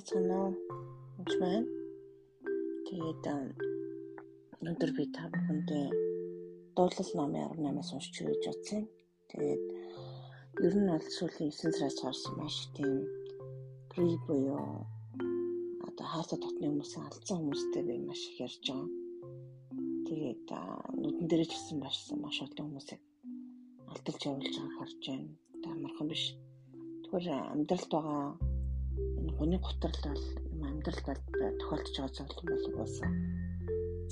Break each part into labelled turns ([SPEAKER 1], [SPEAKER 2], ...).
[SPEAKER 1] Бацхан уу? Үгүй байна. Тэгээд өнөөдөр би та бүхэндээ дуудлал номын 18-аас уншиж өгч утсан. Тэгээд ер нь бол сүүлийн 9 сараас гарсан маш тийм гри буюу одоо хаалта дотны хүмүүсийн алдсан хүмүүстэй би маш их ярьж байгаа. Тэгээд нүдэн дээр ч гэсэн башсан маш олон хүмүүсийг алдалж явуулж байгааг харж байна. Тэ амархан биш. Тэгэхээр амьдралд байгаа Хүний готрол бол юм амьдрал бол тохиолдож байгаа зүйл болов уусаа.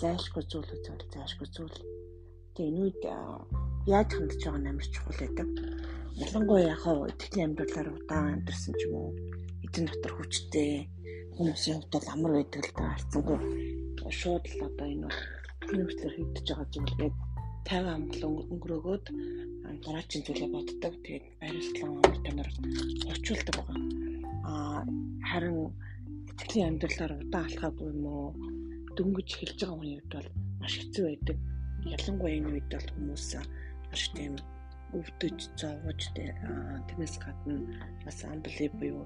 [SPEAKER 1] Зайлшгүй зүйл үзвэл зайлшгүй зүйл. Тэгээ энэ үед яаж хандж байгаа нь амар чухал байдаг. Ялангуяа яг хаа итгэлийн амьдралаар удаан амьдэрсэн ч юм уу эзэн дотор хүчтэй хүмүүсийн хувьд бол амар байдаг л та харцсангүй шууд л одоо энэ хүмүүсээр хийгдэж байгаа зүйлээ 50 амглан өнгөрөөгөөд дараагийн зүйлээ боддог. Тэгээд баярлалаа амар танаар орчуулдаг байгаа. Аа харин итгэлийн амьдралаар удаан алхаагүй юм уу дөнгөж эхэлж байгаа хүний хувьд бол маш хэцүү байдаг. Ялангуяа энэ үед бол хүмүүс маш тийм өвдөж зовж тиймээс гадна бас амблип буюу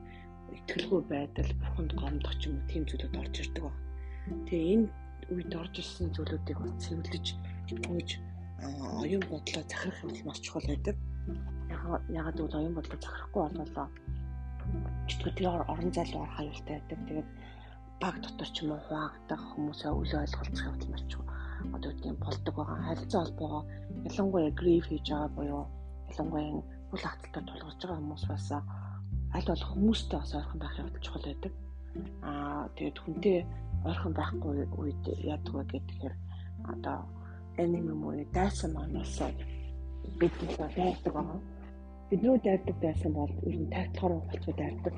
[SPEAKER 1] итгэлгүй байдал бурханд гомдох ч юм уу тийм зүйлүүд орж ирдэг ба. Тэгээ энэ үед орж ирсэн зүйлүүдийг цэвэрлэж гүйж оюун бодлоо захирах юм маш чухал байдаг. Ягаад гэвэл оюун бодлоо захирахгүй бололоо чөтгөдгийн орон орох аюултай байдаг. Тэгээд баг дотор ч юм уу хуваагдах хүмүүсээ үл ойлголцох явдал марч одоо үгдийн болдог байгаа. Харилцаа холбоогоо ялангуяа гриф хийж байгаа буюу ялангуяа үл хаталтад тулгарч байгаа хүмүүс бас аль болох хүмүүстэй бас ойрхон байх явдал чухал байдаг. Аа тэгээд хүнтэй ойрхон байхгүй үед яадаг вэ гэхээр одоо энэм юм уу дайсан манаас бид нэг байдаг байгаа Бидний дайрдаг байсан бол ер нь тайлбар болцоо дайрдаг.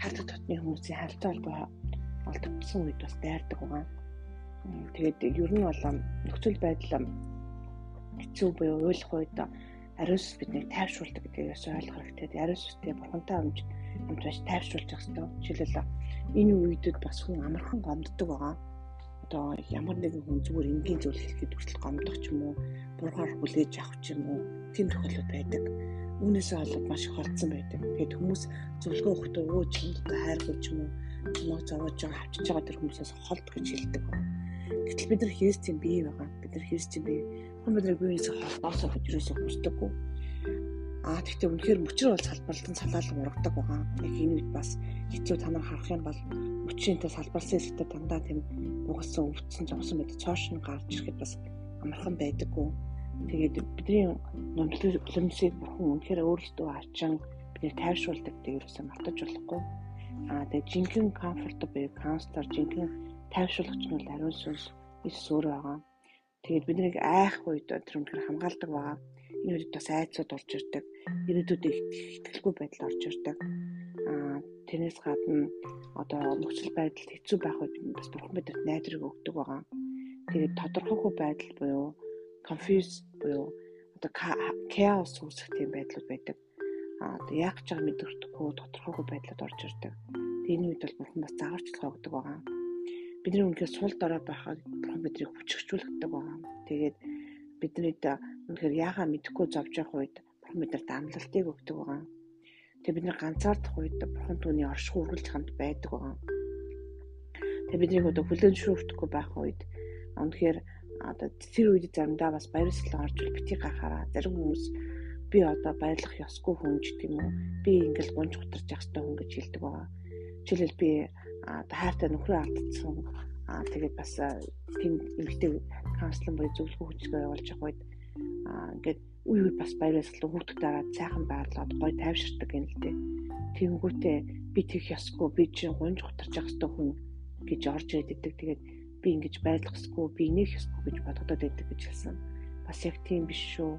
[SPEAKER 1] Хальт дотны хүмүүсийн харилцаа холбоо олдсон үед бас дайрдаг байгаа. Тэгээд ер нь бол нөхцөл байдал хэцүү буюу ойлгох үед ариус биднийг тайвшруулдаг гэдгээс ойлгох хэрэгтэй. Ариус үстэй бурхантай амж амж байж тайвшруулж явах хэрэгтэй. Жишээлбэл энэ үедэд бас хүн амархан гомддог байгаа. Одоо ямар нэгэн хүн зүгээр энгийн зүйл хэлэхэд хүртэл гомдох ч юм уу, бургаар хүлээж авах ч юм уу, тийм тохиолдол байдаг үүнээсээ болоод маш их холдсон байдаг. Тэгээд хүмүүс зөвлөгөө өгөхдөө өө чимд хайргүй ч юм уу муу зовоож байгаа авчиж байгаа тэр хүмүүсээс холд гэж хэлдэг. Гэтэл бид нар Христийн бие байгаа. Бид нар Христийн бие. Хүн бидний биеээс холдоосоо гэж юусоо хүсдэггүй. Аа тэгтээ үнэхээр мөчрөө бол салбарлалтын салаалга ургадаг байгаа. Яг энэ үед бас хэцүү та нар харах юм бол мөчрийнхээ салбарлсан хэсэгтээ дандаа тийм угсан өвдсөн зовсон байдаг. Цоош нь гарч ирэхэд бас амархан байдаггүй Тэгээд бидний номлолымсыг бурхан үнэхээр өөрсдөө ачин бидний тайвшруулдаг гэдэг юусэн мартаж болохгүй. Аа тэгээд жинхэнэ буюу канцлер жинхэнэ тайвшруулагч нь бол ариун сүнс Иесус өөрөө байгаа. Тэгээд биднийг айх үед тэр үнэхээр хамгаалдаг байгаа. Энэ үед бас айцууд орж ирдэг. Ирээдүйд ихтгэлгүй байдал орж ирдэг. Аа тэрнээс гадна одоо нөхцөл байдал хэцүү байх үед бас бурхан бидэнд найдрыг өгдөг байгаа. Тэгээд тодорхойгүй байдал буюу confuse буюу одоо chaos үүсэх тийм байдлууд байдаг. Аа одоо яг ч байгаа мэдрэхгүй тодорхойгүй байдлууд орж ирдэг. Тэгээ энэ үед бол бурхан бас зааварчилгаа өгдөг байгаа. Бидний үнэхээр сул дорой байхад бурхан биднийг хүчрхжүүлдэг байгаа. Тэгээд биднийд үнэхээр яагаа мэдэхгүй зовж явах үед бурхан бидэнд амлалтыг өгдөг байгаа. Тэгээ бид нар ганцаардах үед бурхан түүний орших үргэлж хамт байдаг байгаа. Тэгээ биднийг одоо хүлэн зөвшөөрөхгүй байх үед үнэхээр одоо тэр үед заримдаа бас баяр сэтгэл орж бити гахаараа зарим хүмүүс би одоо баярлах ёсгүй хүн ч гэдэм үү би ингээл гонж гутарч явах хэрэгтэй хүн гэж хэлдэг байгаа. Жишээлбэл би хайртай нөхрөө алдсан аа тэгээд бас тийм эмэгтэй каунслинг боё зөвлөгөө хүчгээ явуулж явах үед аа ингээд үе үе бас баяр сэтгэл хүүхдүүд дараад сайхан байрлаад гоё тайвширдаг юм л дээ. Тэнгүүтээ би тэгэх ёсгүй би чинь гонж гутарч явах хэрэгтэй хүн гэж орж ирээд идэг. Тэгээд би ингэж байрлах ёсгүй, би инех ёсгүй гэж бодогдоод байдаг гэж хэлсэн. Бас яг тийм биш шүү.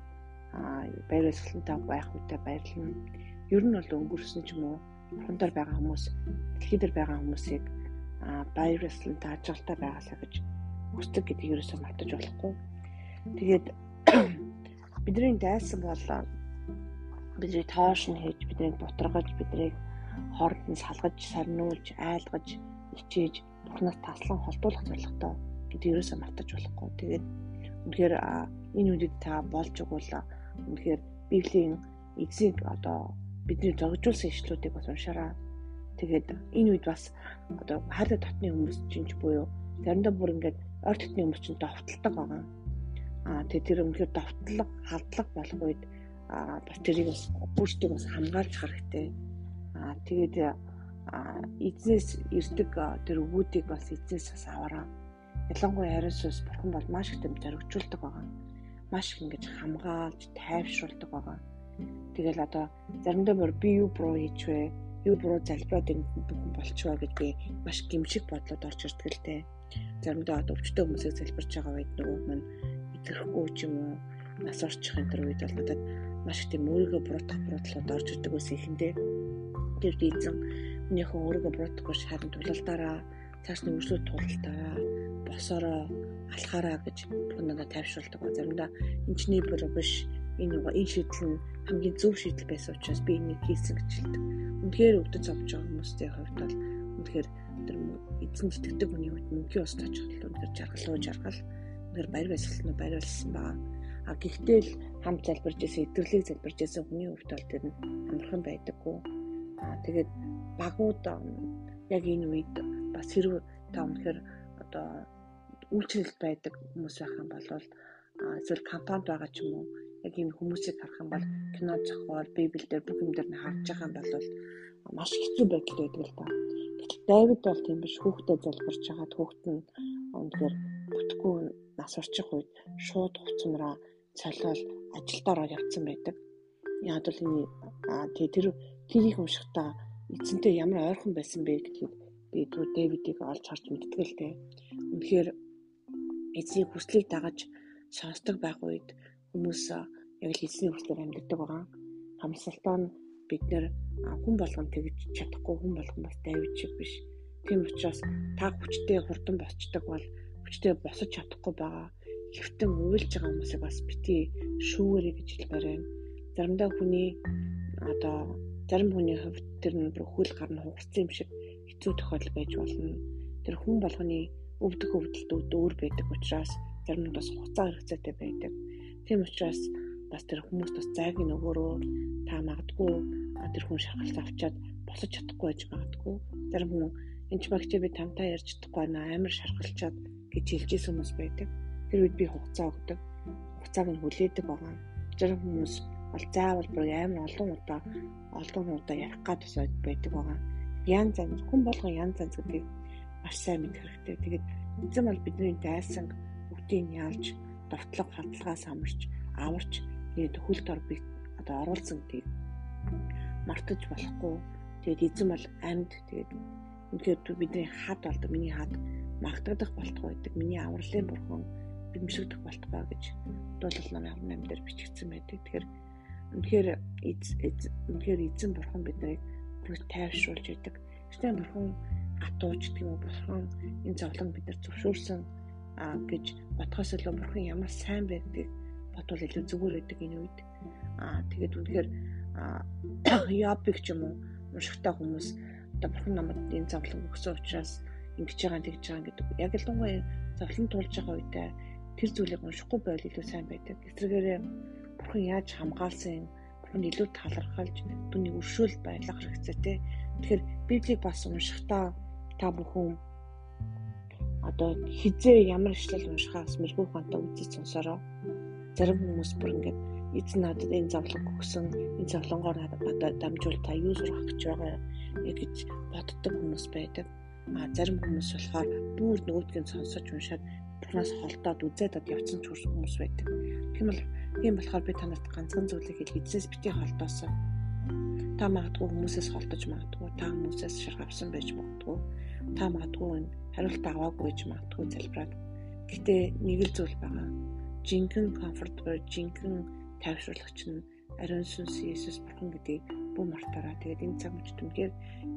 [SPEAKER 1] Аа баяр баясгалантай байх үедээ баярлна. Ер нь бол өнгөрсөн ч юм уу хондор байгаа хүмүүс, дэлхийд дээр байгаа хүмүүсийг аа баяр баясгалантай ажилтаа байгаасаа гэж хүсдэг гэдгийг ерөөсөө мартаж болохгүй. Тэгээд бидний дайсан бол бидний тоош нь хийж, бидний бутаргаж, бидний хооронд нь салгаж, сарниулж, айлгаж, ичээж бурхнаас таслан холдуулах зорилготой гэдэг ерөөсөө мартаж болохгүй. Тэгээд үнэхээр энэ үедэд та болж өгвөл үнэхээр Библийн эзэг одоо бидний зогжуулсан ишлүүдийг бас уншаараа. Тэгээд энэ үед бас одоо хайрлаа татны хүмүүс чинь буюу заримдаа бүр ингээд ойр дотны хүмүүс чинь довтолдог байгаа. Аа тэгээд тэр өмнөхөр довтлог, халдлага болох үед аа бас тэрийг бас бүртийг бас хамгаалж хэрэгтэй. Аа тэгээд эзнээс ирдэг тэр өвүүдийг бас эзнээс бас аваараа. Ялангуяа ариусс бурхан бол маш их тэм зоригжуулдаг байгаа. Маш их ингэж хамгаалж, тайвшруулдаг байгаа. Тэгэл одоо заримдаа бүр би юу буруу хийчихвэ, юу буруу залбираад ингэсэн болчихваа гэж би маш гимшиг бодлоод орж ирдэг л дээ. Заримдаа өвчтөе хүмүүсийг залбирч байгаа үед нөгөө маань итгэхгүй ч юм уу нас орчих энэ төр үед бол надад маш их тийм өөрийгөө буруутгах буруутгалууд орж ирдэг ус ихэндээ. Тэр дийзэн Минийхэн өөрийгөө буруутгахгүй харин тулалдаараа цааш нь өршлөө тулалдаараа босороо алхаараа гэж надад тайвшруулдаг. Заримдаа энэчний бүр биш энэ нөгөө энэ шийдэл нь хамгийн зөв шийдэл байсан учраас би энийг хийсэн гэж хэлдэг. Үнэхээр өвдөж авч байгаа хүмүүсийн хувьд бол үнэхээр тэр эзэн итгэдэг хүний хувьд мөнхийн ус тач хэл үнэхээр жаргалуу жаргал үнэхээр баяр баясгалан нь баяр болсон баа. А гэхдээ л хамт залбирж исэн, идэвхлийг залбирж исэн хүний хувьд бол тэр нь амархан байдаггүй. А тэгээд багууд яг энэ үед бас хэрв та үнэхээр одоо үйлчлэл байдаг хүмүүс байх юм бол эсвэл компанид байгаа ч юм уу яг энэ хүмүүсийг харах юм бол кино зохиол, библиэлд бүх юм дээр нь харж байгаа юм бол маш хэцүү байдал байдаг л да. Гэтэл Давид бол тийм биш хүүхдэд залбирч байгаа хүүхд нь үнэхээр бүтггүй нас орчих үед шууд хуцамраа цолиол ажилдаа ороод явцсан байдаг. Яг бол энэ тэр тэрийг уншихтаа эцэнтэй ямар ойрхон байсан бэ гэдгийг би түр Дэвидийг олж харж мэддэг л дээ. Үнэхээр эцсийн хүслийг дагаж сонсдог байх үед хүмүүс яг л эзний хүслээр амьддаг байгаа. Хамсалтаа нь бид нэр хүн болгон тэгж чадахгүй хүн болгон бас Давид шиг биш. Тийм учраас та хүчтэй хурдан босчдаг бол хүчтэй босож чадахгүй байгаа. Хэвтэн уйлж байгаа хүмүүсийг бас бити шүүгээрэй гэж хэлмээр байна. Заримдаа хүний одоо зарим хүний хувьд тэр нэг хөл гарна хугарсан юм шиг хэцүү тохиолдол байж болно. Тэр хүн болгоны өвдөх өвдөлтүүд өөр байдаг учраас зарим нь бас хугацаа хэрэгцээтэй байдаг. Тийм учраас бас тэр хүмүүс бас зайг нөгөөрөө та магадгүй тэр хүн шахалт авчаад босож чадахгүй байж магадгүй. Зарим хүн энэ ч багч би тамтаа ярьж чадахгүй наа амар шархалчаад гэж хэлж исэн хүмүүс байдаг. Тэр үед би хугацаа өгдөг. Хугацааг нь хүлээдэг байгаа. Зарим хүмүүс бол заавал бүр амар олон удаа олон удаа ярих гад тусаад байдаг байгаа. Ян занз хүн болгон ян занз гэдгийг маш сайн мэдэх хэрэгтэй. Тэгээд эзэн бол бидний дайсан бүгдийг ялж, довтлог хадлагаас амарч, аварч тэгээд хөл дор би одоо оруулсан гэдгийг мартаж болохгүй. Тэгээд эзэн бол амьд тэгээд үнэхээр бидний хад болдог миний хад магтагдах болтгоо байдаг. Миний авралын бурхан бимшигдэх болтгоо гэж дуулал намын 18 дээр бичигдсэн байдаг. Тэгэхээр үнэхээр үнэхээр эзэн бурхан биднийг бүр тайвшруулж идэг. Гэхдээ бурхан атууч гэдэг юм бурхан энэ зовлон бид нар зөвшөөрсөн гэж бодхоос илүү бурхан ямар сайн байдгийг бодвол илүү зүгээр байдаг энэ үед. Аа тэгээд үнэхээр яапик ч юм уу уншигтай хүмүүс одоо бурхан намайг энэ зовлон өгсөн учраас ингэж байгаа тэгж байгаа гэдэг. Яг л дунгуй зовлон тулж байгаа үедээ тэр зүйлийг уншихгүй байл илүү сайн байдаг. Эсвэргээрээ бурхан яаж хамгаалсан юм бурхан илүү талархалж түүний өршөөл байлгах хэрэгцээтэй. Тэгэхээр библийг бас уншихдаа та бүхэн одоо хизээ ямар ишлэл уншихаас мэрэгүү ханта үзэж сонсороо зарим хүмүүс бүр ингээд эзэн надад энэ зовлон өгсөн энэ зовлонгоор надад дамжуул та юу сурах гэж байгаа гэж боддог хүмүүс байдаг. А зарим хүмүүс болохоор бүр нөгөөдгийг сонсож уншаад бурхнаас холдоод үзээд явцсан ч хүмүүс байдаг. Тийм бол тийм болохоор би танарт ганцхан зүйлийг хэл эзэс бити холдоосон. Та магадгүй хүмүүсээс холдож магадгүй, та хүмүүсээс шаргавсан байж магадгүй. Та магадгүй хариулт аваагүй гэж магадгүй залбираад. Гэтэ нэг л зүйл байгаа жинхэнэ комфорт буюу жинхэнэ тайвшруулагч нь ариун сүнс Иесус бурхан гэдгийг бүх мартаараа тэгээд энэ цаг мөчт үнээр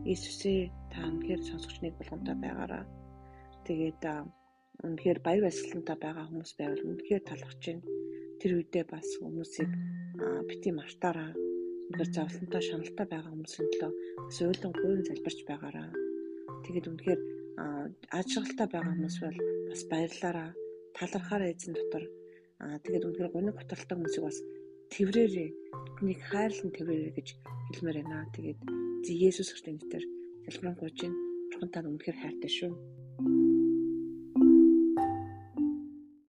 [SPEAKER 1] Иесусээ та үнээр сонсогчныг болгонтой байгаараа тэгээд үнээр баяр баясгалантай байгаа хүмүүс байвал үнээр талархаж байна тэр үедээ бас хүмүүсийг бити мартаараа үнээр зовлонтой шаналтай байгаа хүмүүсийн төлөө бас уйлан гуйн залбирч байгаараа тэгээд үнээр ажиглалтай байгаа хүмүүс бол бас баярлаараа талархаараа эзэн дотор тэгээд үнэхээр гуниг готалтай хүмүүсийг бас тэрвэрээрээ түүнийг хайрлан тэрвэрээрээ гэж хэлмээр байна. Тэгээд Есүс Христосийн нэрээр залбирanгуйч. Бурхан тань үнэхээр хайртай шүү.